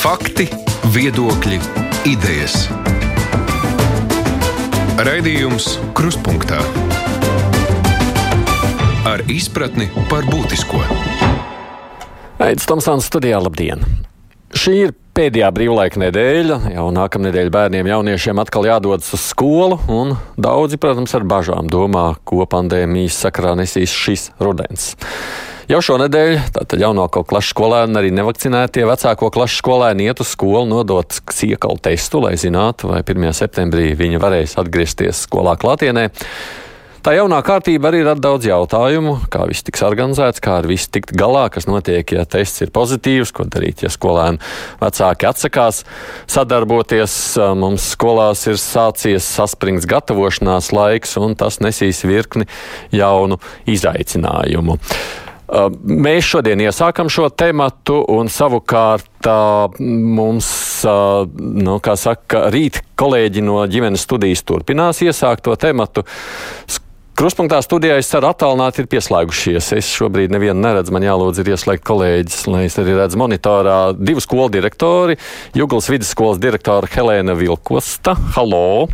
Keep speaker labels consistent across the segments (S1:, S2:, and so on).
S1: Fakti, viedokļi, idejas. Raidījums Kruspunkta ar izpratni par būtisko.
S2: Aizsmeļamies Tomsons studijā, labdien! Šī ir pēdējā brīvlaika nedēļa. Jau nākamā nedēļa bērniem, jauniešiem atkal jādodas uz skolu, daudzi, protams, ar bažām domā, ko pandēmijas sakarā nesīs šis rudens. Jau šonadēļ jaunāko klašu skolēni, arī nevakcinētie vecāko klašu skolēni iet uz skolu nodot siekalu testu, lai zinātu, vai 1. septembrī viņi varēs atgriezties skolā klātienē. Tā jaunā kārtība arī rada daudz jautājumu, kā viss tiks organizēts, kā ar visu tikt galā, kas notiek, ja tests ir pozitīvs, ko darīt, ja skolēni vecāki atsakās sadarboties. Mums skolās ir sācies saspringts gatavošanās laiks, un tas nesīs virkni jaunu izaicinājumu. Mēs šodien iesākam šo tematu, un savukārt mums, nu, kā saka, rīt kolēģi no ģimenes studijas turpinās iesākt to tematu. Kruspunktā studijā es ceru, attālināti ir pieslēgušies. Es šobrīd nevienu neredzu, man jālūdz ir ieslēgt kolēģis, lai es arī redzu monitorā divu skolu direktori. Juglas vidusskolas direktora Helēna Vilkosta. Halo!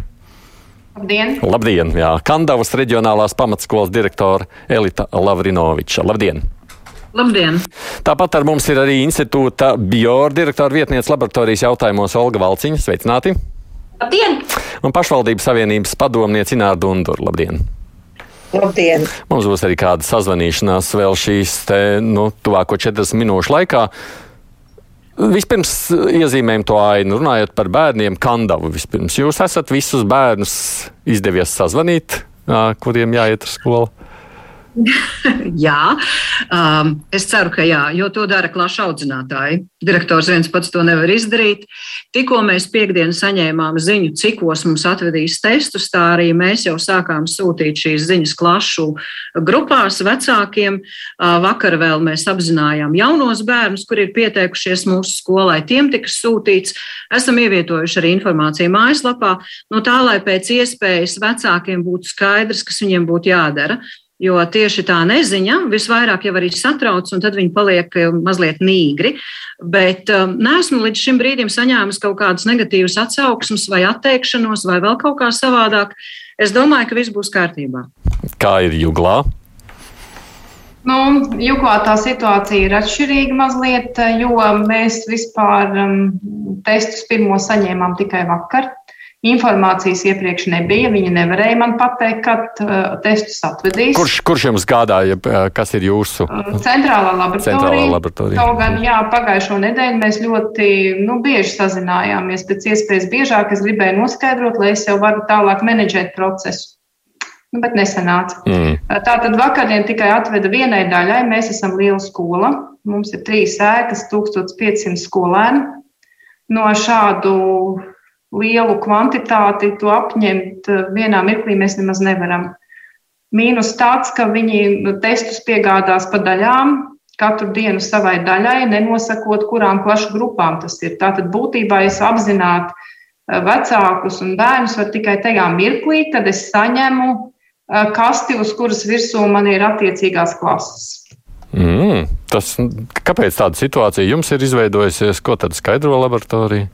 S3: Labdien!
S2: Labdien! Jā, Kandavas reģionālās pamatskolas direktora Elita Lavrinoviča. Labdien!
S3: Labdien!
S2: Tāpat ar mums ir arī institūta biora direktora vietniece laboratorijas jautājumos Olga Valciņa. Sveicināti!
S3: Labdien!
S2: Un pašvaldības savienības padomniece Ināra Dundura. Labdien!
S4: Labdien!
S2: Mums būs arī kāda sazvanīšanās vēl šīs te, nu, tuvāko 40 minūšu laikā. Vispirms iezīmējam to ainu, runājot par bērniem, kandavu. Vispirms. Jūs esat visus bērnus izdevies sazvanīt, kuriem jāiet uz skolu?
S3: jā, um, es ceru, ka jā, jo to dara klašu audzinātāji. Direktors viens pats to nevar izdarīt. Tikko mēs piekdienu saņēmām ziņu, cikos mums atvedīs testus, tā arī mēs jau sākām sūtīt šīs ziņas klašu grupās vecākiem. Uh, vakar vēl mēs apzinājām jaunos bērnus, kuri ir pieteikušies mūsu skolai. Tiem tika sūtīts. Esam ievietojuši arī informāciju mājaslapā, no tā, lai pēc iespējas vecākiem būtu skaidrs, kas viņiem būtu jādara. Jo tieši tā neziņa visvairāk jau arī satrauc, un tad viņi paliek eh, mazliet nīgri. Bet um, neesmu līdz šim brīdim saņēmis kaut kādas negatīvas atsauksmes, vai atteikšanos, vai vēl kaut kā savādāk. Es domāju, ka viss būs kārtībā.
S2: Kā ir juglā?
S4: Nu, Juklā tā situācija ir atšķirīga mazliet, jo mēs vispār um, testus pirmo saņēmām tikai vakar. Informācijas iepriekš nebija. Viņi nevarēja man pateikt, kad uh, testus atvedīs.
S2: Kurš, kurš jums gādāja, uh, kas ir jūsu
S4: uh, centrālā laboratorija?
S2: Centrālā laboratorija.
S4: Kaut gan, jā, pagājušo nedēļu mēs ļoti nu, bieži sazinājāmies. Pēc iespējas biežāk es gribēju noskaidrot, lai es jau varu tālāk menedžēt procesu. Nu, bet nesanāca. Mm. Uh, Tātad vakardien tikai atveda vienai daļai. Mēs esam liela skola. Mums ir trīs ēkas, 1500 skolēni. No šādu lielu kvantitāti to apņemt eh, vienā mirklī mēs nemaz nevaram. Mīnus tāds, ka viņi nu, testus piegādās pa daļām, katru dienu savai daļai, nenosakot, kurām klašu grupām tas ir. Tātad būtībā es apzināti eh, vecākus un bērnus varu tikai tajā mirklī, kad es saņemu eh, kasti, uz kuras virsū man ir attiecīgās klases.
S2: Mm, tas, kāpēc tāda situācija jums ir izveidojusies? Ko tad skaidro laboratorija?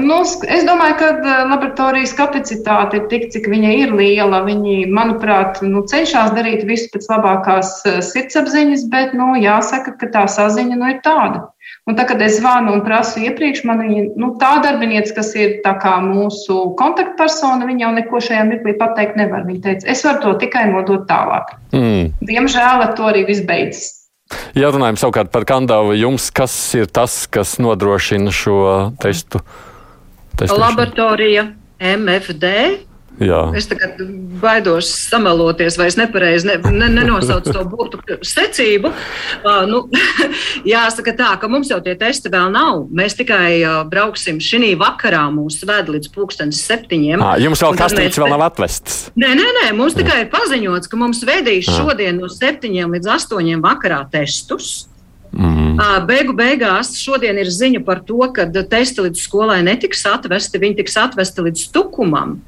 S4: Nu, es domāju, ka eh, laboratorijas kapacitāte ir tik, cik viņa ir liela. Viņi, manuprāt, nu, cenšas darīt visu pēc labākās eh, sirdsapziņas, bet nu, jāsaka, ka tā saziņa nu, ir tāda. Un tā, kad es zvanu un prasu iepriekš, man viņa, nu, tā darbinieca, kas ir mūsu kontaktpersona, viņa jau neko šajā mirklī pateikt nevar. Viņa teica, es varu to tikai nodot tālāk. Mm. Diemžēl ar to arī viss beidzas.
S2: Ja runājam savukārt par Kandavu, jums kas ir tas, kas nodrošina šo testu? Mm.
S3: Laboratorija MFD.
S2: Jā.
S3: Es tagad baidos samaloties, vai es nepareizi ne, ne, nenosaucu to burtu secību. Uh, nu, jāsaka tā, ka mums jau tie testi vēl nav. Mēs tikai uh, brauksim šī vakarā, mūsu ved līdz pulkstenis septiņiem.
S2: À, jums vēl kastītes vēl nav atvestas?
S3: Nē, nē, nē, mums tikai ir paziņots, ka mums vedīs šodien no septiņiem līdz astoņiem vakarā testus. Mm. Beigu beigās šodien ir ziņa par to, ka testi līdz skolai netiks atvesti, viņi tiks atvesti līdz tukumam.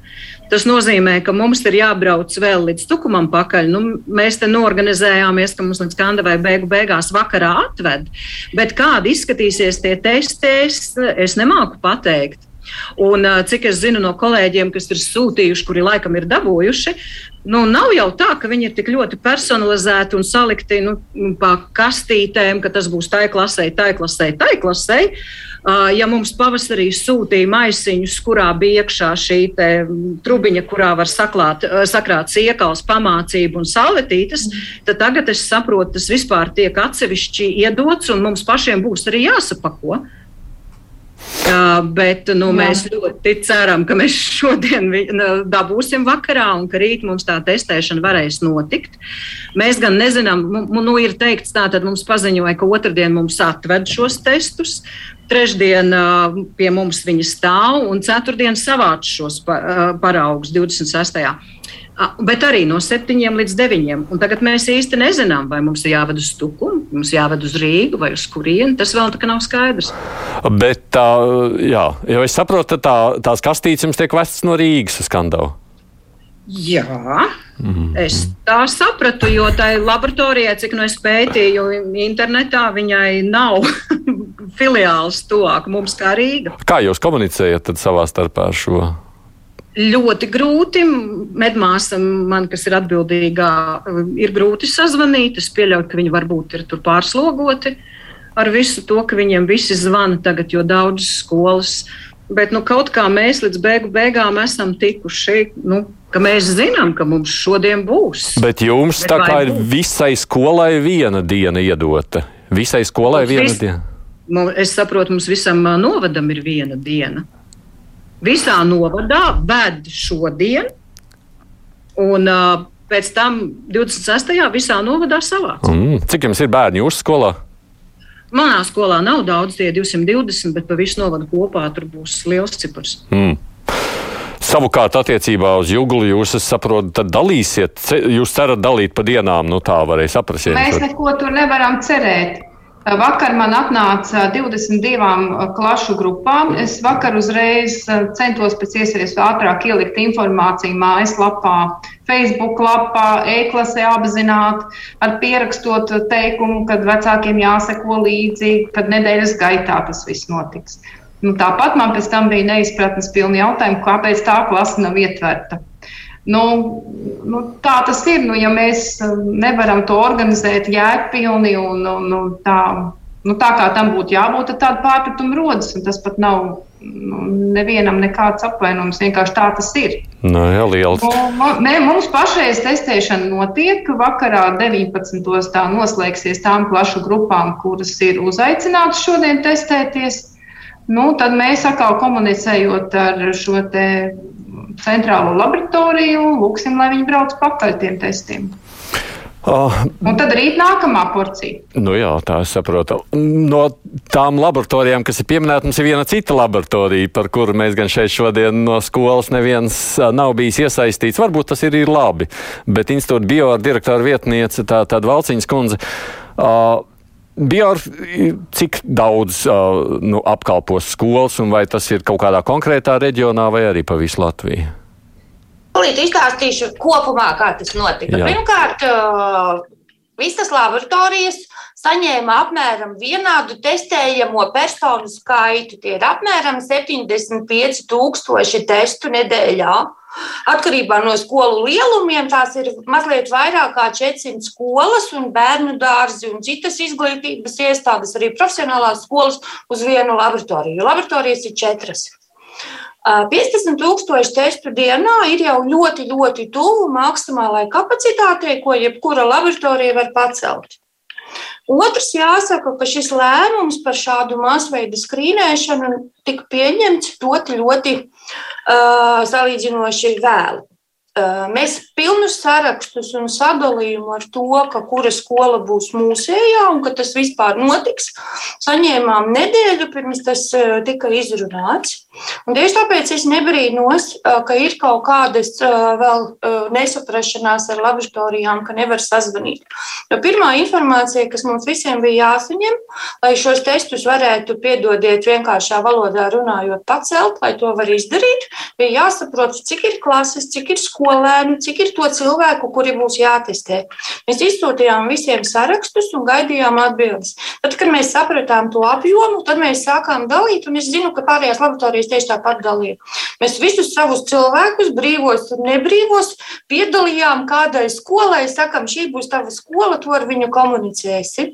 S3: Tas nozīmē, ka mums ir jābrauc vēl līdz tukumam pakaļ. Nu, mēs te norganizējāmies, ka mums līdz Kandavai beigu beigās vakarā atved. Bet kādi izskatīsies tie testi, es, es nemāku pateikt. Un, cik es zinu no kolēģiem, kas ir sūtījuši, kuri laikam ir dabūjuši, nu, nav jau tā, ka viņi ir tik ļoti personalizēti un salikti nu, pa kastītēm, ka tas būs tai klasē, tai klasē, tai klasē. Ja mums pavasarī sūtīja maisiņus, kurā bija iekšā šī trubiņa, kurā var saklāt, sakrāt siekals, pamācību un salvetītes, tad tagad es saprotu, tas vispār tiek atsevišķi iedots un mums pašiem būs arī jāsapako. Uh, bet nu, Jā. mēs ļoti ceram, ka mēs šodien nu, dabūsim vakarā un ka rīt mums tā testēšana varēs notikt. Mēs gan nezinām, nu, ir teikts, tā tad mums paziņoja, ka otrdien mums atved šos testus. Trešdien uh, pie mums viņi stāv un ceturtdien savāc šos paraugus 26. Bet arī no 7 līdz 9. Un tagad mēs īsti nezinām, vai mums ir jāved uz Stukumu, mums jāved uz Rīgu vai uz kurieni. Tas vēl tā kā nav skaidrs.
S2: Bet tā, jā, jau es saprotu, tā, tās kastītes jums tiek vestas no Rīgas uz Kandavu.
S3: Jā, mm -hmm. es tā sapratu, jo tai laboratorijai, cik nu es pētīju internetā, viņai nav filiāls tuvāk mums kā Rīga.
S2: Kā jūs komunicējat savā starpā ar šo?
S3: ļoti grūti. Medmāsa, man, kas ir atbildīgā, ir grūti sazvanīt. Es pieļauju, ka viņi varbūt ir tur pārslogoti ar visu to, ka viņiem visi zvana tagad, jo daudzas skolas. Bet nu, kaut kā mēs līdz beigu beigām esam tikuši. Nu, mēs zinām, ka mums šodien būs.
S2: Bet jums Bet tā kā ir būs? visai skolai viena diena iedota. Visai skolai mums viena vis, diena.
S3: Es saprotu, mums visam novadam ir viena diena visā novadā ved šodien, un uh, pēc tam 26. visā novadā savāc.
S2: Mm. Cik jums ir bērni jūsu skolā?
S3: Manā skolā nav daudz, tie 220, bet pa visu novadu kopā tur būs liels cipars. Mm.
S2: Savukārt, attiecībā uz jūgli, jūs saprotat, tad dalīsiet, jūs cerat dalīt pa dienām, nu tā varēja saprast.
S4: Mēs neko tur nevaram cerēt. Vakar man atnāca 22 klašu grupām. Es vakar uzreiz centos pēc iespējas ātrāk ielikt informāciju mājaslapā, Facebook lapā, e-klasē apzināt, ar pierakstot teikumu, kad vecākiem jāseko līdzi, kad nedēļas gaitā tas viss notiks. Nu, tāpat man pēc tam bija neizpratnes pilni jautājumi, kāpēc tā klase nav ietverta. Nu, nu, tā tas ir. Nu, ja mēs um, nevaram to organizēt jēgpilni un, un, un tā, nu, tā kā tam būtu jābūt, tad tāda pārpratuma rodas. Tas pat nav nu, nevienam nekāds apvainojums. Vienkārši tā tas ir.
S2: Nu, jā, liels.
S4: Nu, mē, mums pašreiz testēšana notiek. Vakarā 19. tā noslēgsies tām plašu grupām, kuras ir uzaicinātas šodien testēties. Nu, tad mēs atkal komunicējot ar šo centrālo laboratoriju, lūksim, lai viņi brauc pakaļ tiem testiem. Uh, un tad rīt nākamā porcija.
S2: Nu jā, tā es saprotu. No tām laboratorijām, kas ir pieminētas, mums ir viena cita laboratorija, par kuru mēs gan šeit šodien no skolas neviens nav bijis iesaistīts. Varbūt tas ir, ir labi, bet institūta bio direktora vietniece, tā, tāda Valciņas kundze. Uh, Bior, cik daudz uh, nu, apkalpos skolas, un vai tas ir kaut kādā konkrētā reģionā vai arī pa visu Latviju?
S5: Tūlīt izstāstīšu kopumā, kā tas notika. Jā. Pirmkārt, uh, visas laboratorijas saņēma apmēram vienādu testējamo personu skaitu. Tie ir apmēram 75,000 testu nedēļā. Atkarībā no skolu lielumiem tās ir mazliet vairāk kā 400 skolas un bērnu dārzi un citas izglītības iestādes, arī profesionālās skolas uz vienu laboratoriju. Laboratorijas ir četras. 15,000 testu dienā ir jau ļoti, ļoti tuvu maksimālajai kapacitātei, ko jebkura laboratorija var pacelt. Otrs jāsaka, ka šis lēmums par šādu masveida skrīnēšanu tika pieņemts ļoti, ļoti salīdzinoši vēlu. Mēs pilnus sarakstus un sadalījumu ar to, ka kura skola būs mūsējā un ka tas vispār notiks, saņēmām nedēļu pirms tas tika izrunāts. Un tieši tāpēc es nebrīnos, ka ir kaut kādas vēl nesaprašanās ar laboratorijām, ka nevar sazvanīt. Jo pirmā informācija, kas mums visiem bija jāsaņem, lai šos testus varētu piedodiet vienkāršā valodā runājot, pacelt, lai to var izdarīt, bija jāsaprot, cik ir klases, cik ir skolēnu, cik ir to cilvēku, kuri būs jātestē. Mēs izsūtījām visiem sarakstus un gaidījām atbildes. Tad, kad mēs sapratām to apjomu, tad mēs sākām dalīt, un es zinu, ka pārējās laboratorijas tieši tāpat dalījām. Mēs visus savus cilvēkus, brīvos un nebrīvos, piedalījām kādai skolai, sakām, šī būs tava skola, tu ar viņu komunicēsi.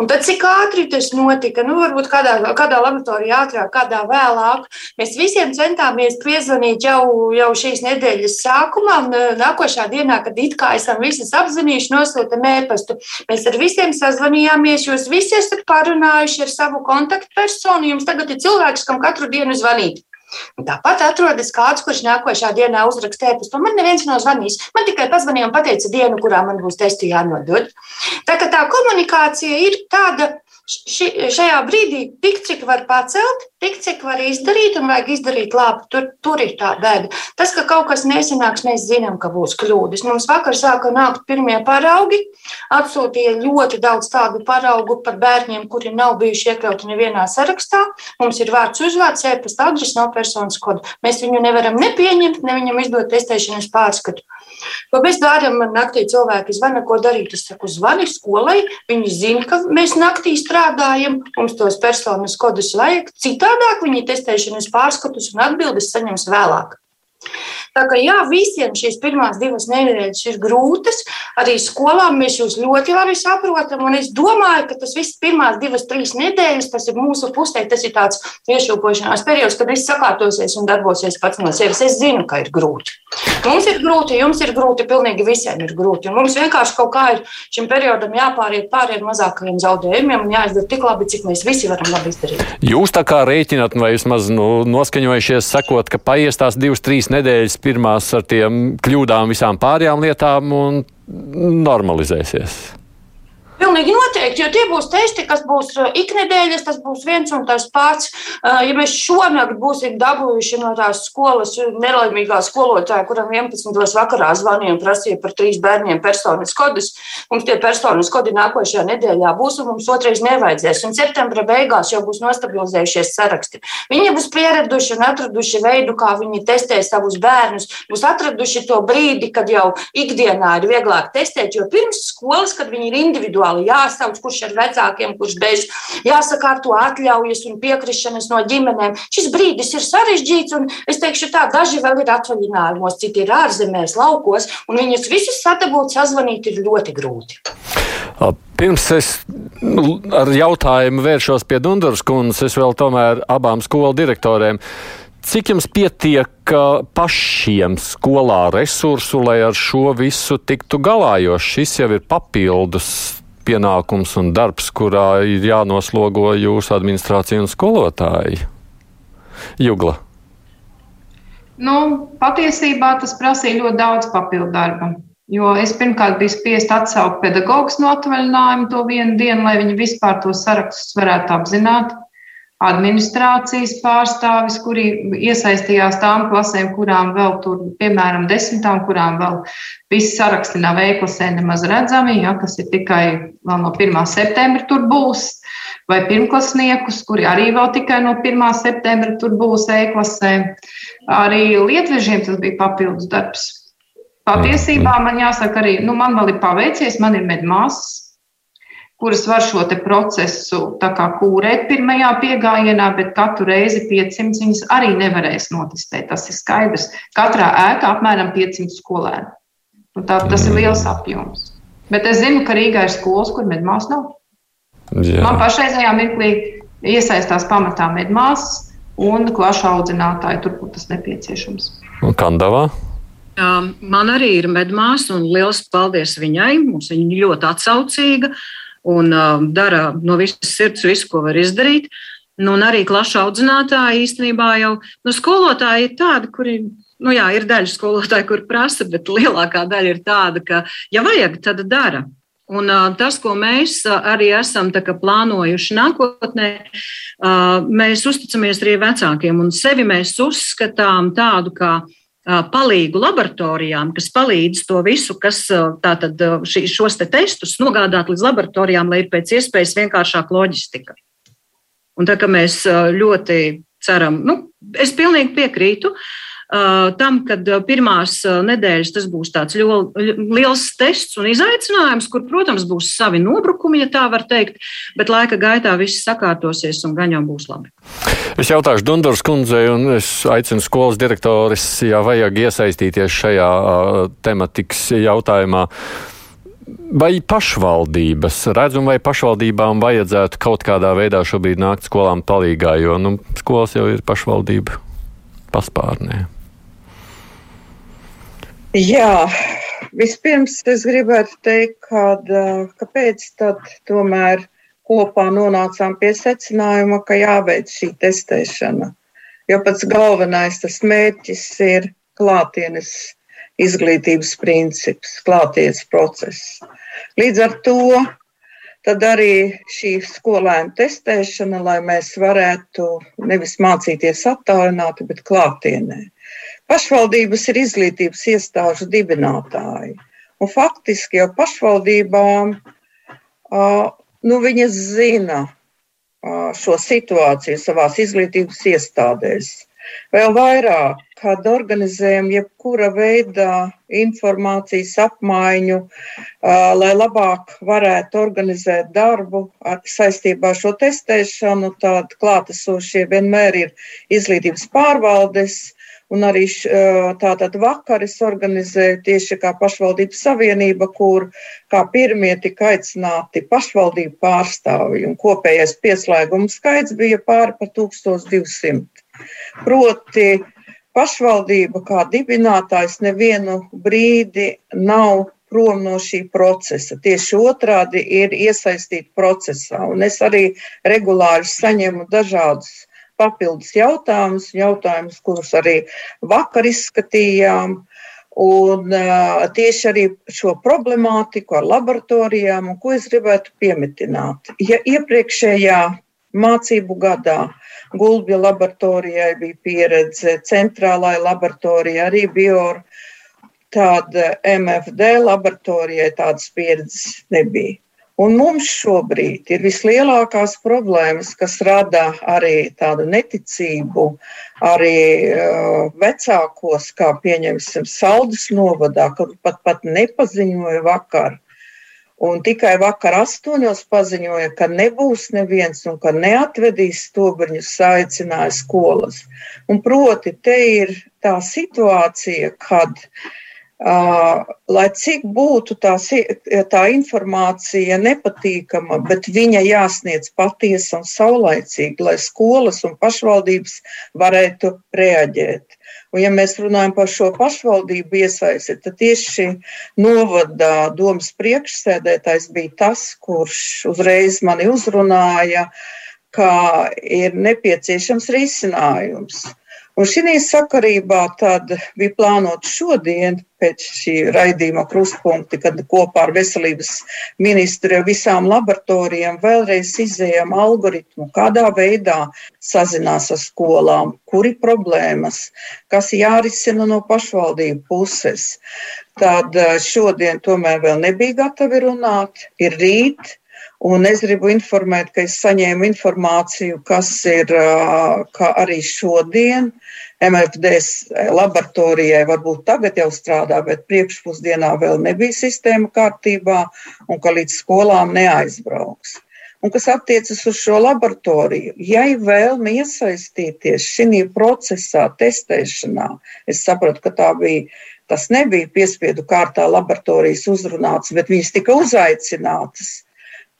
S5: Un tad, cik ātri tas notika, nu, varbūt kādā, kādā laboratorijā ātrāk, kādā vēlāk, mēs visiem centāmies piezvanīt jau, jau šīs nedēļas sākumā. Un nākošā dienā, kad it kā esam visas apzinījuši, nosūtam ēpastu. Mēs ar visiem sazvanījāmies, jūs visi esat parunājuši ar savu kontaktpersonu. Jums tagad ir cilvēks, kam katru dienu zvanīt. Un tāpat atrodas kāds, kurš nākošā dienā uzraksta ēpastu. Man neviens nav zvanījis. Man tikai pazvanīja un teica dienu, kurā man būs testi jānodod. Tā kā tā komunikācija ir tāda ši, šajā brīdī, tik cik var pacelt, tik cik var izdarīt, un vajag izdarīt labi. Tur, tur ir tā bēda. Tas, ka kaut kas nesanāks, mēs zinām, ka būs kļūdas. Mums vakar sāka nākt pirmie paraugi. Atsūtīja ļoti daudz tādu paraugu par bērniem, kuri nav bijuši iekļauti nevienā sarakstā. Mums ir vārds uzvārds, e-pasta adrese, nav personas kodu. Mēs viņu nevaram nepieņemt, ne viņam izdot testēšanas pārskatu. Ko mēs darām? Man naktī cilvēki zvana, ko darīt. Es saku, zvani skolai. Viņi zina, ka mēs naktī strādājam, mums tos personas kodus vajag. Citādāk viņi testēšanas pārskatus un atbildes saņems vēlāk. Tā kā jā, visiem šīs pirmās divas nedēļas ir grūtas, arī skolām mēs jūs ļoti labi saprotam. Es domāju, ka tas viss pirmās divas, trīs nedēļas, tas ir mūsu pusē, tas ir tāds iešūpošanās periods, kad viss sakārtosies un darbosies pats no sevis. Es zinu, ka ir grūti. Mums ir grūti, jums ir grūti, pilnīgi visiem ir grūti. Un mums vienkārši kaut kā ir šim periodam jāpāriet pāri ar mazākajiem zaudējumiem un jāizdara tik labi, cik mēs visi varam labi izdarīt.
S2: Jūs tā kā rēķināt, vai vismaz nu, noskaņojušies, sakot, ka paies tās divas, trīs nedēļas pirmās ar tiem kļūdām, visām pārējām lietām un normalizēsies.
S5: Pilnīgi noteikti, jo tie būs testi, kas būs uh, iknedēļas, tas būs viens un tas pats. Uh, ja mēs šonakt būsim dabūjuši no tās skolas nelaimīgā skolotāja, kuram 11. vakarā zvanīja un prasīja par trīs bērniem personas kodus, mums tie personas kodi nākošajā nedēļā būs, un mums otrais nevajadzēs. Un septembra beigās jau būs nostabilizējušies saraksti. Viņi būs pieraduši un atraduši veidu, kā viņi testē savus bērnus, būs atraduši to brīdi, kad jau ikdienā ir vieglāk testēt, jo pirms skolas, kad viņi ir individuāli, individuāli jāsauc, kurš ar vecākiem, kurš bez jāsakārto atļaujas un piekrišanas no ģimenēm. Šis brīdis ir sarežģīts, un es teikšu, tā daži vēl ir atvaļinājumos, citi ir ārzemēs, laukos, un viņus visus sadabūt, sazvanīt ir ļoti grūti.
S2: Pirms es nu, ar jautājumu vēršos pie Dunduras kundzes, es vēl tomēr abām skolu direktoriem. Cik jums pietiek pašiem skolā resursu, lai ar šo visu tiktu galā, jo šis jau ir papildus pienākums un darbs, kurā ir jānoslogo jūsu administrācija un skolotāji? Jugla.
S4: Nu, patiesībā tas prasīja ļoti daudz papildu darba. Jo es pirmkārt biju spiest atsaukt pedagogus no atvaļinājuma to vienu dienu, lai viņi vispār tos sarakstus varētu apzināt administrācijas pārstāvis, kuri iesaistījās tām klasēm, kurām vēl tur, piemēram, desmitām, kurām vēl viss saraksti nav e-klasē nemaz redzami, ja, kas ir tikai vēl no 1. septembra tur būs, vai pirmklasniekus, kuri arī vēl tikai no 1. septembra tur būs e-klasē. Arī lietvežiem tas bija papildus darbs. Patiesībā man jāsaka arī, nu, man vēl ir paveicies, man ir medmāsas, kuras var šo procesu kūrēt pirmajā piegājienā, bet katru reizi 500 viņas arī nevarēs notestēt. Tas ir skaidrs. Katrā ēkā apmēram 500 skolēnu. Nu, tā, tas ir liels apjoms. Bet es zinu, ka Rīgā ir skolas, kur medmās nav. Jā. Man pašreizējā mirklī iesaistās pamatā medmās un klašu audzinātāji, tur, kur tas nepieciešams.
S2: Un Kandavā?
S3: Man arī ir medmāsa, un liels paldies viņai. Mums viņa ļoti atsaucīga. Uh, un uh, dara no visas sirds visu, ko var izdarīt. Nu, un arī klašu audzinātāji īstenībā jau nu, skolotāji ir tādi, kuri nu jā, ir daļa skolotāja, kur prasa, bet lielākā daļa ir tāda, ka, ja vajag, tad dara. Un, uh, tas, ko mēs uh, arī esam kā, plānojuši nākotnē, uh, mēs uzticamies arī vecākiem un sevi mēs uzskatām tādu kā palīgu laboratorijām, kas palīdz to visu, kas tātad šos te testus nogādāt līdz laboratorijām, lai ir pēc iespējas vienkāršāka loģistika. Un tā kā mēs ļoti ceram, nu, es pilnīgi piekrītu. Tam, kad pirmās nedēļas tas būs tāds liels tests un izaicinājums, kur, protams, būs savi nobrukumi, ja tā var teikt, bet laika gaitā viss sakārtosies un gan jau būs labi.
S2: Es jautāšu Dunduras kundzei, un es aicinu skolas direktoris, ja vajag iesaistīties šajā tematikas jautājumā. Vai pašvaldības redzam, vai pašvaldībām vajadzētu kaut kādā veidā šobrīd nākt skolām palīgā, jo nu, skolas jau ir pašvaldība paspārnē?
S6: Jā, vispirms es gribētu teikt, kad, kāpēc tad tomēr kopā nonācām pie secinājuma, ka jāveic šī testēšana. Jo pats galvenais tas mērķis ir klātienes izglītības princips, klātienes process. Līdz ar to tad arī šī skolēna testēšana, lai mēs varētu nevis mācīties attālināti, bet klātienē. Pašvaldības ir izglītības iestāžu dibinātāji. Un faktiski jau pašvaldībām nu, viņas zina šo situāciju savās izglītības iestādēs. Vēl vairāk, kad organizējam jebkura veida informācijas apmaiņu, lai labāk varētu organizēt darbu saistībā ar šo testēšanu, tad klātesošie vienmēr ir izglītības pārvaldes, Un arī tātad vakar es organizēju tieši kā pašvaldības savienība, kur kā pirmie tika aicināti pašvaldību pārstāvji, un kopējais pieslēguma skaits bija pāri par 1200. Proti, pašvaldība kā dibinātājs nevienu brīdi nav prom no šī procesa. Tieši otrādi ir iesaistīti procesā. Un es arī regulāri saņemu dažādus papildus jautājumus, jautājumus, kurus arī vakar izskatījām. Un uh, tieši arī šo problemātiku ar laboratorijām, un ko es gribētu piemetināt. Ja iepriekšējā mācību gadā Gulbja laboratorijai bija pieredze, centrālajai laboratorijai arī bija tāda MFD laboratorijai tādas pieredzes nebija. Un mums šobrīd ir vislielākās problēmas, kas rada arī tādu neticību, arī uh, vecākos, kā pieņemsim, Saldus novadā, kur pat, pat nepaziņoja vakar. Un tikai vakar astoņos paziņoja, ka nebūs neviens un ka neatvedīs stobrņus, aicināja skolas. Un proti, te ir tā situācija, kad Uh, lai cik būtu tā, tā informācija nepatīkama, bet viņa jāsniedz patiesa un saulaicīgi, lai skolas un pašvaldības varētu reaģēt. Un, ja mēs runājam par šo pašvaldību iesaisti, tad tieši novada domas priekšsēdētājs bija tas, kurš uzreiz mani uzrunāja, ka ir nepieciešams risinājums. Un šī sakarībā bija plānota šodien, pēc šī raidījuma krustpunkti, kad kopā ar veselības ministru visām laboratorijām vēlreiz izējām algoritmu, kādā veidā sazinās ar skolām, kuri problēmas, kas jārisina no pašvaldību puses. Tad eh, šodien tomēr vēl nebija gatavi runāt, ir rīt. Un es gribu informēt, ka es saņēmu informāciju, kas ir arī šodien. MFD laboratorijai varbūt tagad jau strādā, bet priekšpusdienā vēl nebija sistēma kārtībā un ka līdz skolām neaizbrauks. Un kas attiecas uz šo laboratoriju, ja ir vēlme iesaistīties šī procesā, testēšanā, es sapratu, ka tā bija, tas nebija piespiedu kārtā laboratorijas uzrunāts, bet viņas tika uzaicinātas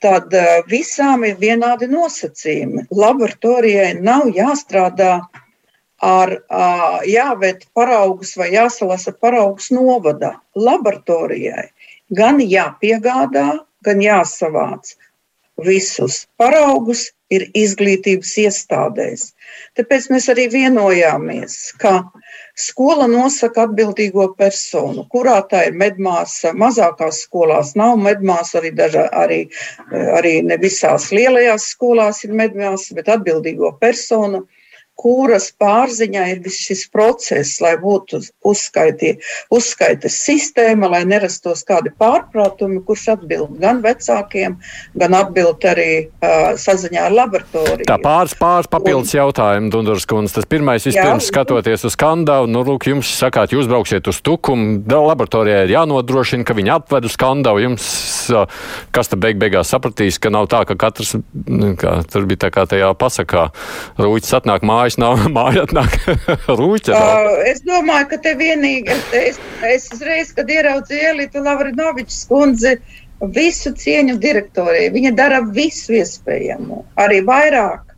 S6: tad eh, visām ir vienādi nosacījumi. Laboratorijai nav jāstrādā ar jāved paraugus vai jāsalasa paraugus novadā. Laboratorijai gan jāpiegādā, gan jāsavāc visus paraugus, ir izglītības iestādēs. Tāpēc mēs arī vienojāmies, ka skola nosaka atbildīgo personu, kurā tā ir medmāsa. Mazākās skolās nav medmāsa, arī, dažā, arī, arī ne visās lielajās skolās ir medmāsa, bet atbildīgo personu kuras pārziņā ir viss šis process, lai būtu uzskaiti, uzskaitas sistēma, lai nerastos kādi pārpratumi, kurš atbild gan vecākiem, gan atbild arī uh, saziņā ar laboratoriju.
S2: Tā pāris, pāris papildus jautājumu, Dunduras kundze. Tas pirmais, vispirms jā, skatoties uz Kandavu, nu, lūk, jums sakāt, jūs brauksiet uz Tukumu, laboratorijā ir jānodrošina, ka viņi atved uz Kandavu. Jums, kas tad beig beigās sapratīs, ka nav tā, ka katrs, nu, kā, tur bija tā kā tajā pasakā, rūķis atnāk mājās mājas nav, māja atnāk rūķa.
S6: Uh, es domāju, ka te vienīgi, es, es uzreiz, kad ieraudzīju Elitu Lavrinovičs kundzi, visu cieņu direktorē, viņa dara visu iespējamo, arī vairāk.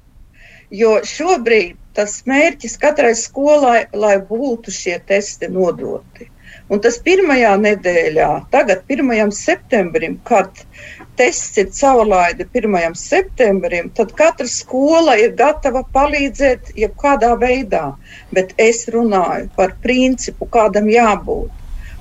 S6: Jo šobrīd tas mērķis katrai skolai, lai būtu šie testi nodoti. Un tas pirmajā nedēļā, tagad 1. septembrim, kad tests ir caurlaide 1. septembrim, tad katra skola ir gatava palīdzēt jebkādā veidā. Bet es runāju par principu, kādam jābūt.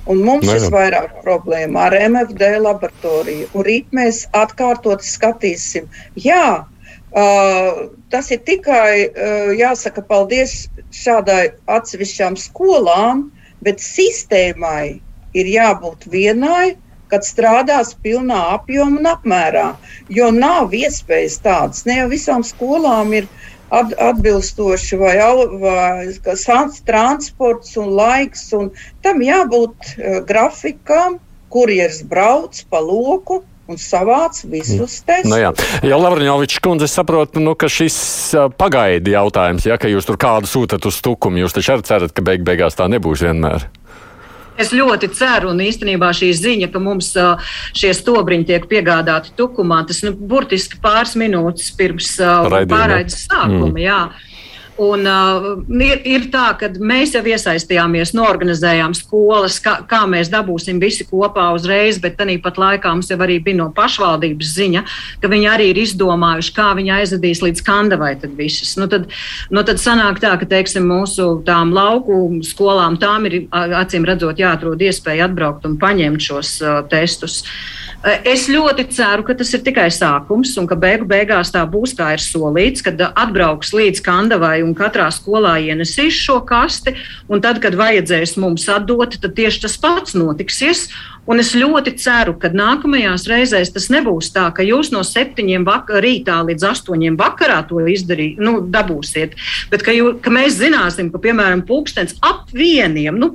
S6: Un mums ir vairāk problēmu ar MFD laboratoriju. Un rīt mēs atkārtot skatīsim. Jā, uh, tas ir tikai uh, jāsaka paldies šādai atsevišķām skolām, bet sistēmai ir jābūt vienai kad strādās pilnā apjomā un apmērā. Jo nav iespējas tādas. Ne jau visām skolām ir atbilstoši vai, vai transports un laiks. Un tam jābūt uh, grafikam, kurjeris brauc pa loku un savāc visus mm. testus.
S2: Nu jā, ja Lavrinovičs kundze saprot, nu, ka šis pagaidi jautājums, ja ka jūs tur kādu sūtat uz tukumu, jūs taču arī cerat, ka beig beigās tā nebūs vienmēr.
S3: Es ļoti ceru, un īstenībā šī ziņa, ka mums šie stobriņi tiek piegādāti tukumā, tas nu, burtiski pāris minūtes pirms pārraides sākuma. Mm. Jā. Un, uh, ir, ir tā, ka mēs jau iesaistījāmies, norganizējām skolas, kā, kā mēs dabūsim visi kopā uzreiz, bet tāpat laikā mums jau arī bija no pašvaldības ziņa, ka viņi arī ir izdomājuši, kā viņi aizvedīs līdz kandavai visas. Nu, tad, nu, tad sanāk tā, ka teiksim, mūsu tām lauku skolām tām ir acīm redzot jāatrod iespēja atbraukt un paņemt šos uh, testus. Uh, Es ļoti ceru, ka tas ir tikai sākums un ka beigu beigās tā būs, kā ir solīts, kad atbrauks līdz Kandavai un katrā skolā ienesīs šo kasti, tad, kad vajadzēs mums atdot, tad tieši tas pats notiksies. Un es ļoti ceru, ka nākamajās reizēs tas nebūs tā, ka jūs no septiņiem rītā līdz astoņiem vakarā to izdarīt, nu, dabūsiet. Bet ka, jū, ka mēs zināsim, ka, piemēram, pulkstenis ap vieniem, nu,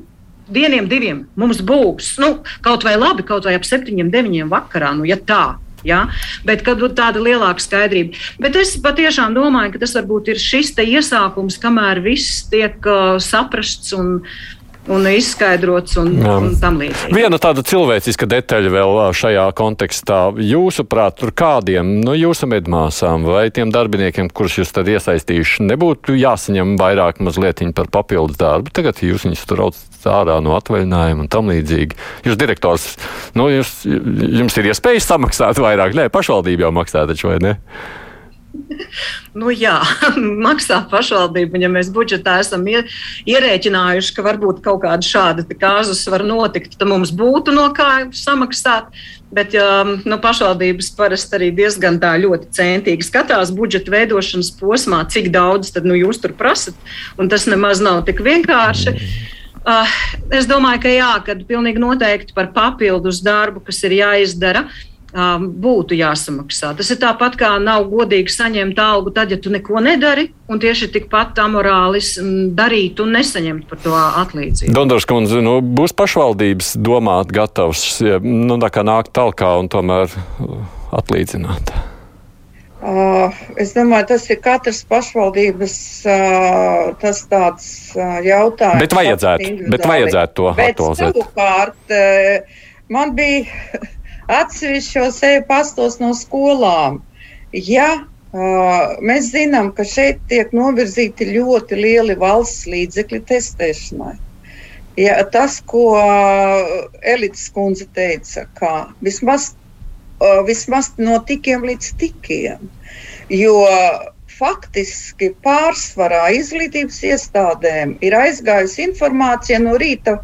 S3: vieniem, diviem mums būs nu, kaut vai labi, kaut vai ap septiņiem, deviņiem vakarā, nu, ja tā. Ja? Bet kad būtu tāda lielāka skaidrība. Bet es patiešām domāju, ka tas varbūt ir šis iesākums, kamēr viss tiek uh, saprasts un, un izskaidrots un, Jā. un tam līdzīgi.
S2: Viena tāda cilvēciska detaļa vēl šajā kontekstā. Jūsuprāt, tur kādiem no nu, jūsu medmāsām vai tiem darbiniekiem, kurus jūs tad iesaistījuši, nebūtu jāsaņem vairāk mazliet par papildus darbu? Tagad jūs viņus tur raucat ārā no atvaļinājuma un tam līdzīgi. Jūs direktors, nu, jūs, jums ir iespējas samaksāt vairāk? Nē, pašvaldība jau maksā taču, vai ne?
S3: Nu, jā, maksā pašvaldība. Ja mēs budžetā esam ierēķinājuši, ka varbūt kaut kāda šāda kāzus var notikt, tad mums būtu no kā samaksāt. Bet ja, nu, pašvaldības parasti arī diezgan tā ļoti centīgi skatās budžeta veidošanas posmā, cik daudz tad, nu, jūs tur prasat. Tas nemaz nav tik vienkārši. Uh, es domāju, ka jā, kad pilnīgi noteikti par papildus darbu, kas ir jāizdara, uh, būtu jāsamaksā. Tas ir tāpat kā nav godīgi saņemt algu tad, ja tu neko nedari, un tieši tikpat amorālis darīt un nesaņemt par to atlīdzību.
S2: Dondors kundze, nu, būs pašvaldības domāt gatavs, nu, tā kā nākt talkā un tomēr atlīdzināt.
S6: Uh, es domāju, tas ir katras pašvaldības uh, tas tāds uh, jautājums.
S2: Bet vajadzētu, bet vajadzētu to aktualizēt.
S6: Savukārt, uh, man bija atsevišķos e-pastos no skolām. Ja Uh, mēs zinām, ka šeit tiek novirzīti ļoti lieli valsts līdzekļi testēšanai. Ja, tas, ko Elites kundze teica, ka vismaz, uh, vismaz no tikiem līdz tikiem, jo faktiski pārsvarā izglītības iestādēm ir aizgājusi informācija no rīta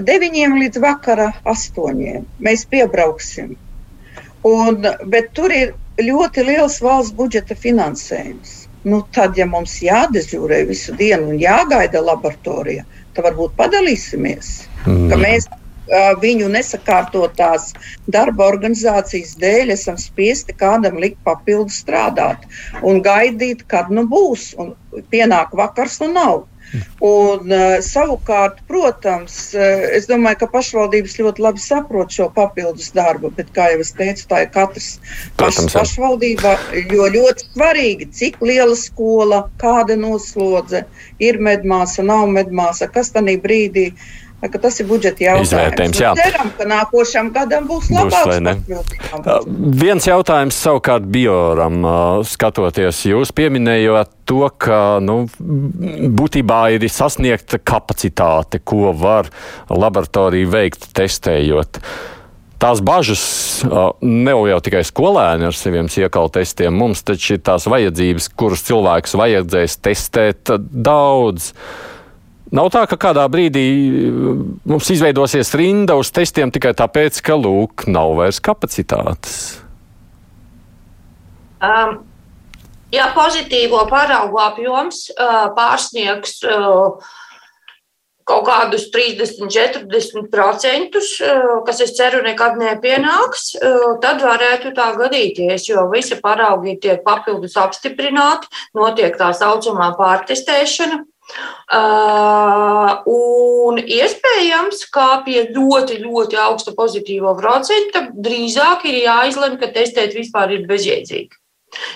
S6: 9 līdz vakara 8. Mēs piebrauksim. Un, bet tur ir ļoti liels valsts budžeta finansējums. Nu, tad, ja mums jādežūrē visu dienu un jāgaida laboratorija, tad varbūt padalīsimies. Mm. Mēs viņu nesakārtotās darba organizācijas dēļ esam spiesti kādam likt papildu strādāt un gaidīt, kad nu būs. Un pienāk vakars un nav. Un, uh, savukārt, protams, uh, es domāju, ka pašvaldības ļoti labi saprot šo papildus darbu, bet, kā jau es teicu, tā ir katrs paš, pašvaldība. Jo ļoti svarīgi, cik liela skola, kāda noslodze, ir medmāsa, nav medmāsa, kas tajā brīdī ir tas ir budžeta jautājums. Izvērtējums, jā. Ceram, ka nākošam gadam būs labāks.
S2: Būs, Viens jautājums savukārt bioram skatoties. Jūs pieminējāt to, ka nu, būtībā ir sasniegta kapacitāte, ko var laboratorija veikt testējot. Tās bažas nav jau tikai skolēni ar saviem iekalu testiem. Mums taču ir tās vajadzības, kuras cilvēks vajadzēs testēt daudz. Nav tā, ka kādā brīdī uh, mums izveidosies rinda uz testiem tikai tāpēc, ka lūk, nav vairs kapacitātes.
S5: Um, ja pozitīvo paraugu apjoms uh, pārsniegs uh, kaut kādus 30, 40%, uh, kas, es ceru, nekad nepienāks, uh, tad varētu tā gadīties, jo visi paraugi tiek papildus apstiprināti, notiek tā saucamā pārtestēšana. Uh, un iespējams, ka pie ļoti, ļoti augsta pozitīvo procenta drīzāk ir jāizlemj, ka testēt vispār ir bezjēdzīgi.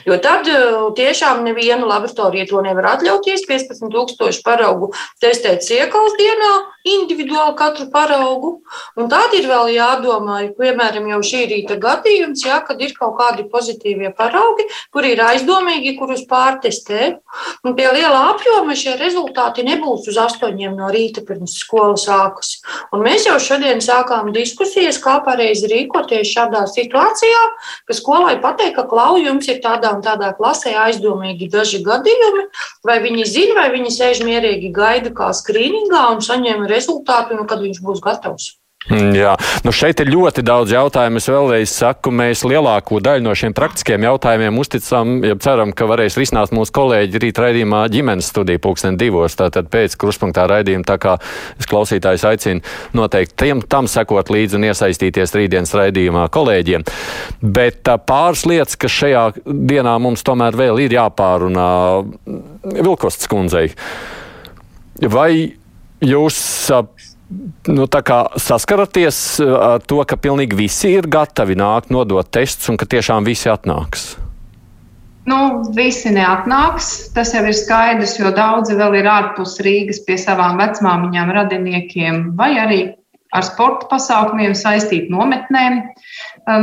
S5: Jo tad uh, tiešām neviena laboratorija to nevar atļauties. 15,000 paraugu testēt siekals dienā, individuāli katru paraugu. Un tad ir vēl jādomā, ja, piemēram, jau šī rīta gadījums, ja, kad ir kaut kādi pozitīvie paraugi, kuri ir aizdomīgi, kurus pārtestē. Un pie liela apjoma šie rezultāti nebūs uz astoņiem no rīta pirms skolas sākas. Un mēs jau šodien sākām diskusijas, kā pareizi rīkoties šādā situācijā, ka skolai pateikt, ka klau jums ir tādā un tādā klasē aizdomīgi daži gadījumi, vai viņi zina, vai viņi sēž mierīgi gaida kā skrīningā un saņem rezultātu, nu, kad viņš būs gatavs.
S2: Mm, jā, nu šeit ir ļoti daudz jautājumu. Es vēlreiz saku, mēs lielāko daļu no šiem praktiskiem jautājumiem uzticam, ja ceram, ka varēs risināt mūsu kolēģi rīt raidījumā ģimenes studiju pulksten divos, tātad pēc kruspunktā raidījuma, tā kā es klausītājs aicinu noteikti tiem, tam sekot līdzi un iesaistīties rītdienas raidījumā kolēģiem. Bet pāris lietas, kas šajā dienā mums tomēr vēl ir jāpārunā Vilkosts kundzei. Vai jūs nu, saskaraties ar to, ka pilnīgi visi ir gatavi nākt, nodot testus un ka tiešām visi atnāks?
S4: Nu, visi neatnāks. Tas jau ir skaidrs, jo daudzi vēl ir ārpus Rīgas pie savām vecmāmiņām, radiniekiem vai arī ar sporta pasākumiem saistīti nometnēm.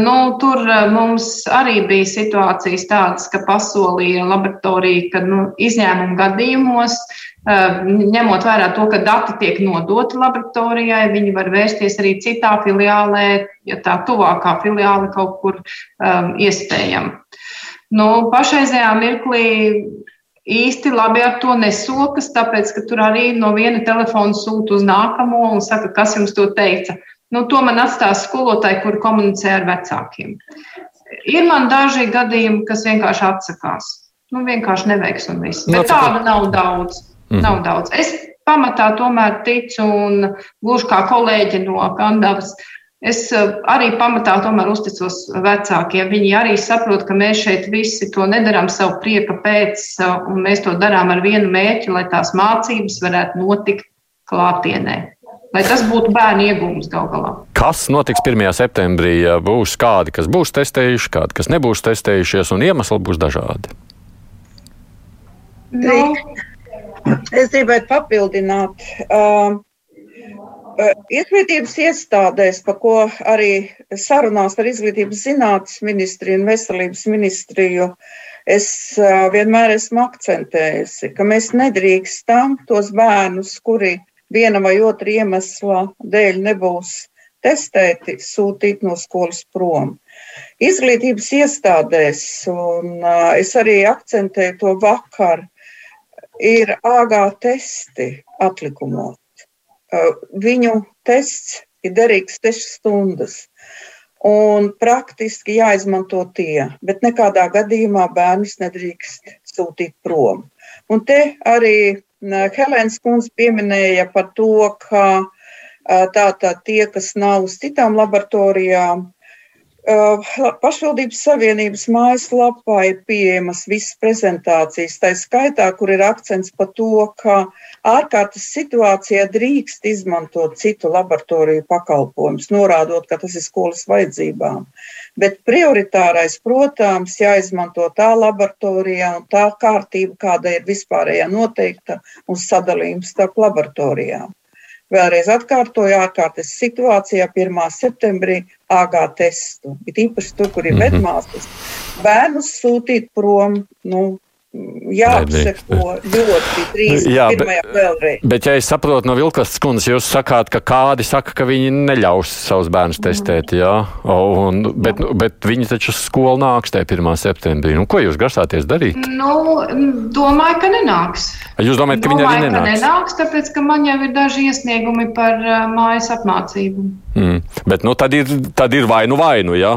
S4: Nu, tur mums arī bija situācijas tādas, ka pasolīja laboratorija, ka nu, izņēmumu gadījumos ņemot vērā to, ka dati tiek nodoti laboratorijai, viņi var vērsties arī citā filiālē, ja tā tuvākā filiāle kaut kur um, iespējama. Nu, pašreizējā mirklī īsti labi ar to nesokas, tāpēc, ka tur arī no viena telefona sūta uz nākamo un saka, kas jums to teica. Nu, to man atstās skolotāji, kur komunicē ar vecākiem. Ir man daži gadījumi, kas vienkārši atsakās. Nu, vienkārši neveiks un viss. Bet tādu nav daudz. Mm. Nav daudz. Es pamatā tomēr ticu, un gluži kā kolēģi no Kandavas, es eh, arī pamatā tomēr uzticos vecākiem. Viņi arī saprot, ka mēs šeit visi to nedarām savu prieka pēc, eh, un mēs to darām ar vienu mērķi, lai tās mācības varētu notikt klātienē. Lai tas būtu bērnu iegūms gal galā.
S2: Kas notiks 1. septembrī? Būs kādi, kas būs testējuši, kādi, kas nebūs testējušies, un iemesli būs dažādi.
S6: No. Es gribētu papildināt. Uh, Izglītības iestādēs, pa ko arī sarunās ar Izglītības zinātnes ministriju un veselības ministriju, es vienmēr esmu akcentējusi, ka mēs nedrīkstam tos bērnus, kuri viena vai otra iemesla dēļ nebūs testēti, sūtīt no skolas prom. Izglītības iestādēs, un es arī akcentēju to vakar, ir āgā testi atlikumos. Viņu tests ir derīgs 6 stundas un praktiski jāizmanto tie, bet nekādā gadījumā bērnus nedrīkst sūtīt prom. Un te arī Helēnas kundze pieminēja par to, ka tātad tie, kas nav uz citām laboratorijām, pašvaldības savienības mājaslapā ir pieejamas visas prezentācijas, tā skaitā, kur ir akcents par to, ka ārkārtas situācijā drīkst izmantot citu laboratoriju pakalpojumus, norādot, ka tas ir skolas vajadzībām. Bet prioritārais, protams, jāizmanto tā laboratorija un tā kārtība, kāda ir vispārējā noteikta un sadalījums starp laboratorijām. Vēlreiz atkārtoju, ārkārtas situācijā 1. septembrī AG testu. Ir īpaši tur, kur ir -hmm. medmāsas. Bērnus sūtīt prom, nu, jāapseko ļoti drīz. Jā, bet,
S2: bet, ja es saprotu no Vilkas kundzes, jūs sakāt, ka kādi saka, ka viņi neļaus savus bērnus testēt, jā, un, bet, jā. bet viņi taču uz skolu nāks tajā 1. septembrī. Nu, ko jūs grasāties darīt?
S4: Nu, domāju, ka nenāks.
S2: Jūs domājat, ka
S4: domāju,
S2: viņi arī nenāks?
S4: Nenāks, tāpēc, ka man jau ir daži iesniegumi par uh, mājas apmācību.
S2: Mm. Bet, nu, tad ir, tad ir vainu vainu, jā?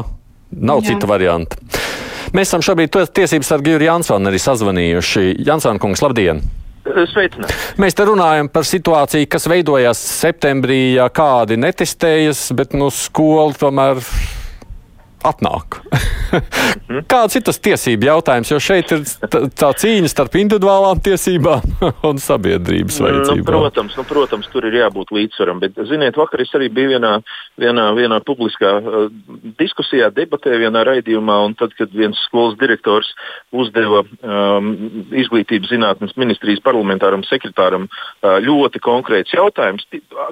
S2: Nav jā. cita varianta. Mēs esam šobrīd tiesības sargi Juri Jansonu arī sazvanījuši. Jansona kungs, labdien!
S7: Sveicināt.
S2: Mēs te runājam par situāciju, kas veidojās septembrī, ja kādi netestējas, bet nu skola tomēr atnāk. Kāds ir tas tiesību jautājums? Jo šeit ir tā cīņa starp individuālām tiesībām un sabiedrības nu, vajadzībām.
S7: Nu, protams, nu, protams, tur ir jābūt līdzsvaram. Bet, ziniet, vakar es arī biju vienā, vienā, vienā publiskā uh, diskusijā, debatē, vienā raidījumā, un tad, kad viens skolas direktors uzdeva um, izglītības zinātnes ministrijas parlamentāram sekretāram uh, ļoti konkrēts jautājums,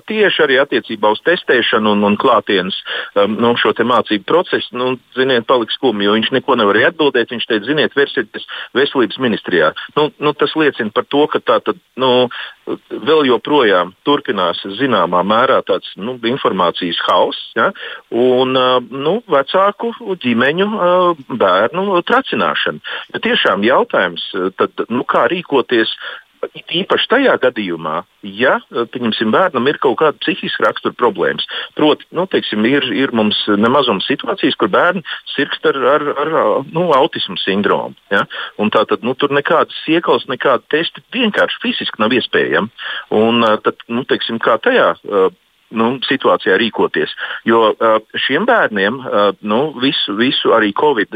S7: tieši arī attiecībā uz testēšanu un, un klātienes um, no šo mācību procesu nu, ziniet, palika skumji, jo viņš neko nevarēja atbildēt. Viņš teica, ziniet, versieties veselības ministrijā. Nu, nu, tas liecina par to, ka tā tad, nu, vēl joprojām turpinās zināmā mērā tāds nu, informācijas hauss ja? un nu, vecāku ģimeņu bērnu tracināšana. Bet tiešām jautājums, tad, nu, kā rīkoties Īpaši tajā gadījumā, ja pieņemsim, bērnam ir kaut kāda psihiska rakstura problēmas, proti, nu, teiksim, ir, ir mums nemazums situācijas, kur bērni sirgst ar, ar, ar nu, autismu sindromu. Ja? Tā tad nu, tur nekādas iekals, nekāda testa vienkārši fiziski nav iespējama. Un tad, nu, teiksim, kā tajā nu, situācijā rīkoties. Jo šiem bērniem nu, visu, visu arī Covid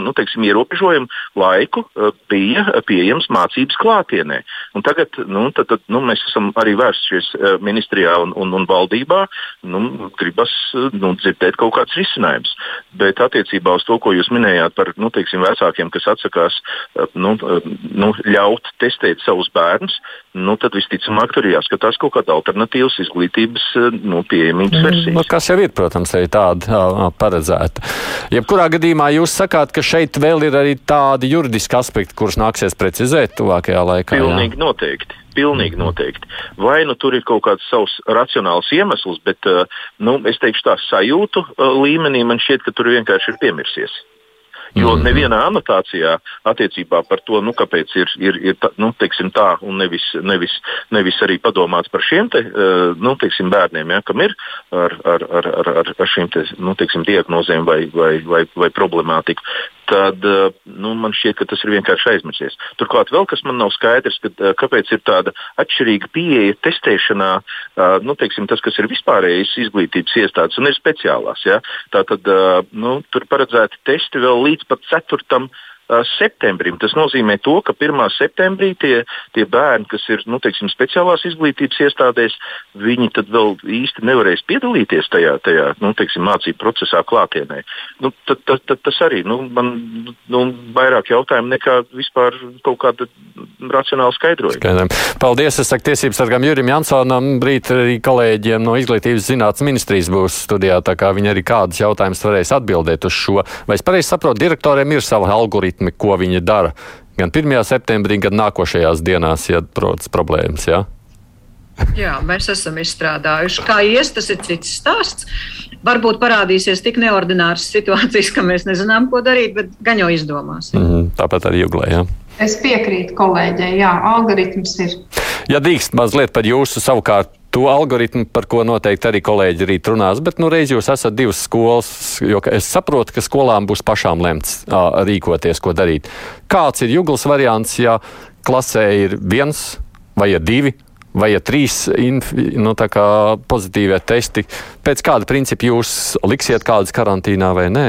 S7: nu, teiksim, ierobežojumu laiku bija pieejams mācības klātienē. Un tagad nu, tad, tad, nu, mēs esam arī vērsušies ministrijā un, un, un valdībā. Nu, gribas nu, dzirdēt kaut kāds risinājums. Bet attiecībā uz to, ko jūs minējāt par nu, teiksim, vecākiem, kas atsakās nu, nu, ļaut testēt savus bērnus, nu, tad visticamāk tur jāskatās kaut kāda alternatīvas izglītības eh, nu, pieejamības mm, versija.
S2: Nu, kas jau ir, protams, arī tāda paredzēta. Jebkurā gadījumā jūs sakāt, ka šeit vēl ir arī tādi juridiski aspekti, kurus nāksies precizēt tuvākajā laikā.
S7: Pilnīgi jā? noteikti. Pilnīgi noteikti. Vai nu tur ir kaut kāds savs racionāls iemesls, bet nu, es teikšu, tā sajūtu līmenī man šķiet, ka tur vienkārši ir piemirsies. Jo mhm. nevienā anotācijā attiecībā par to, nu, kāpēc ir, ir, ir nu, tā, un nevis, nevis, nevis arī padomāts par šiem te, uh, nu, teiksim, bērniem, ja, kam ir ar, ar, ar, ar, ar šīm te, nu, teiksim, diagnozēm vai, vai, vai, vai problemātiku tad eh, nu, man šķiet, ka tas ir vienkārši aizmirsies. Turklāt vēl kas man nav skaidrs, ka, eh, kāpēc ir tāda atšķirīga pieeja testēšanā, eh, nu, teiksim, tas, kas ir vispārējais izglītības iestādes un ir speciālās. Ja? Tātad nu, tur paredzēti testi vēl līdz pat 4 septembrim. Tas nozīmē, to, ka 1. septembrī tie, tie bērni, kas ir nu, teiksim, speciālās izglītības iestādēs, viņi vēl īsti nevarēs piedalīties tajā, tajā nu, teiksim, mācību procesā klātienē. Nu, tad, tad, tad tas arī nu, man nu, vairāk jautājumu nekā vispār kaut kāda racionāla skaidrojuma.
S2: Paldies! Es saku tiesības sargam Jurim Jansonam, brīt arī kolēģiem no Izglītības zinātnes ministrijas būs studijā, tā kā viņi arī kādus jautājumus varēs atbildēt uz šo. Vai es pareizi saprotu, direktoriem ir sava algoritma? Ritmi, ko viņi dara. Gan 1. septembrī, gan nākošajās dienās, ja rodas problēmas. Ja?
S3: Jā, mēs esam izstrādājuši. Kā ies, tas ir cits stāsts. varbūt parādīsies tik neordināras situācijas, ka mēs nezinām, ko darīt, bet gan jau izdomāsim.
S2: Mm -hmm, tāpat arī Juglē. Ja?
S4: Es piekrītu kolēģei, jā, algoritms ir.
S2: Ja drīkst mazliet par jūsu savukārt to algoritmu, par ko noteikti arī kolēģi rīt runās. Bet nu, reiz jūs esat divas skolas, jo es saprotu, ka skolām būs pašām lemts uh, rīkoties, ko darīt. Kāds ir juglas variants, ja klasē ir viens vai ir divi? Vai ir trīs nu, pozitīvie testi? Pēc kāda principa jūs liksiet kādas karantīnā vai nē?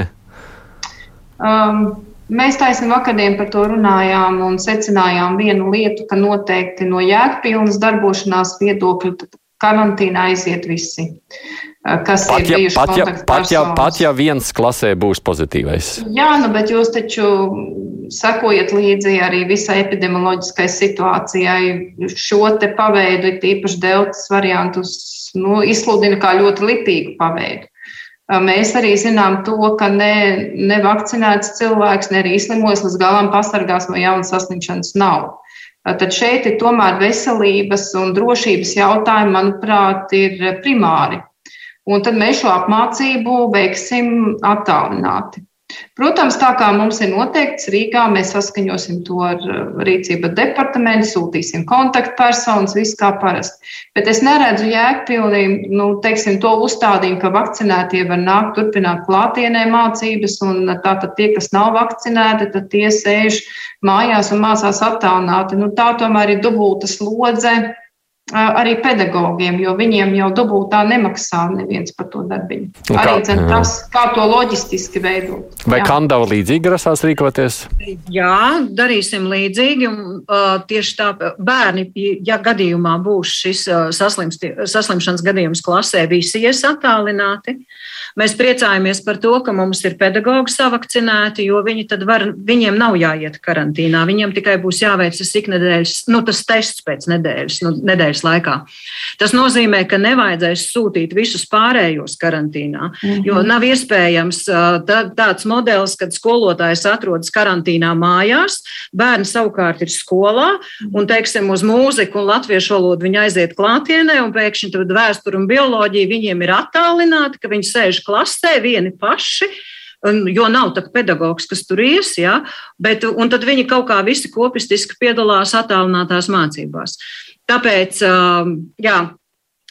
S4: Um, mēs taisnām vakardien par to runājām un secinājām vienu lietu, ka noteikti no jēgpilnas darbošanās viedokļa karantīnā aiziet visi. Kas
S2: pat,
S4: ir
S2: ja, pat, ja, pat, ja, pat ja viens klasē būs pozitīvais.
S4: Jā, nu, bet jūs taču sekojat līdzi arī visai epidemioloģiskai situācijai. Šo te paveidu, tīpaši deltas variantus, nu, izsludina kā ļoti lipīgu paveidu. Mēs arī zinām to, ka ne, nevakcinēts cilvēks, ne arī izslimojis līdz galam pasargās no jaunas saslimšanas nav. Tad šeit ir tomēr veselības un drošības jautājumi, manuprāt, ir primāri. Un tad mēs šo apmācību veiksim attālināti. Protams, tā kā mums ir noteikts Rīgā, mēs saskaņosim to ar rīcību departamentu, sūtīsim kontaktpersonas, viss kā parasti. Bet es neredzu jēgpilni, nu, teiksim, to uzstādījumu, ka vakcinētie var nākt turpināt klātienē mācības, un tātad tie, kas nav vakcinēti, tad tie sēž mājās un mācās attālināti. Nu, tā tomēr ir dubulta slodze arī pedagogiem, jo viņiem jau dubultā nemaksā neviens par to darbiņu. Nu, kā, arī tas, kā to loģistiski veidot.
S2: Vai Kandava līdzīgi grasās rīkoties?
S3: Jā, darīsim līdzīgi. Un, tieši tā, bērni, ja gadījumā būs šis saslimšanas gadījums klasē, visi ies attālināti. Mēs priecājamies par to, ka mums ir pedagogi savakcinēti, jo viņi tad var, viņiem nav jāiet karantīnā. Viņiem tikai būs jāveic tas iknedēļas, nu, tas tests pēc nedēļas, nu, nedēļas laikā. Tas nozīmē, ka nevajadzēs sūtīt visus pārējos karantīnā, mm -hmm. jo nav iespējams tā, tāds modelis, kad skolotājs atrodas karantīnā mājās, bērni savukārt ir skolā un, teiksim, uz mūziku un latviešu valodu viņi aiziet klātienē un pēkšņi tad vēsturi un bioloģija viņiem ir attālināti, ka viņi sēž klasē vieni paši. Jo nav tāds pedagogs, kas tur ies, ja, bet tad viņi kaut kā visi kopistiski piedalās attālinātās mācībās. Tāpēc jā,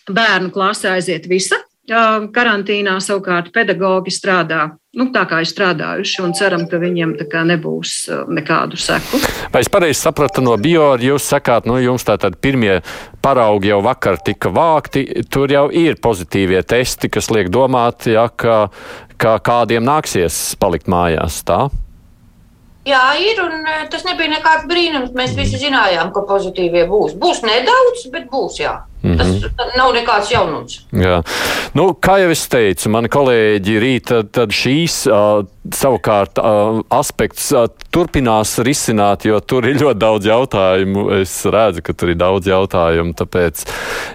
S3: bērnu klasē aiziet visa karantīnā, savukārt pedagogi strādā nu, tā kā ir strādājuši, un ceram, ka viņiem nebūs nekādu seku.
S2: Vai es pareizi sapratu no bio, jūs sakāt, nu, jums tātad pirmie paraugi jau vakar tika vākti, tur jau ir pozitīvie testi, kas liek domāt, ja, ka, ka kādiem nāksies palikt mājās, tā?
S5: Jā, ir, un tas nebija nekāds brīnums. Mēs visi zinājām, ka pozitīvie būs. Būs nedaudz, bet būs, jā. Mm -hmm. Tas nav nekāds jaunums.
S2: Jā. Nu, kā jau es teicu, mani kolēģi rīt, tad, tad šīs uh, savukārt uh, aspekts uh, turpinās risināt, jo tur ir ļoti daudz jautājumu. Es redzu, ka tur ir daudz jautājumu. Tāpēc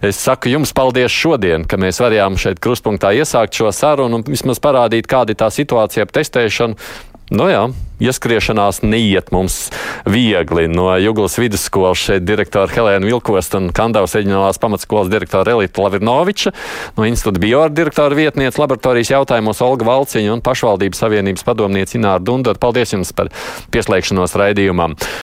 S2: es saku jums paldies šodien, ka mēs varējām šeit krustpunktā iesākt šo sarunu un vismaz parādīt, kāda ir tā situācija ap testēšanu. Nu jā, ieskriešanās neiet mums viegli. No Juglas vidusskolas šeit direktora Helēna Vilkosta un Kandavas reģionālās pamatskolas direktora Elita Lavrinoviča, no institūta bioorda direktora vietniece laboratorijas jautājumos Olga Valciņa un pašvaldības savienības padomniece Ināra Dundara. Paldies jums par pieslēgšanos raidījumam.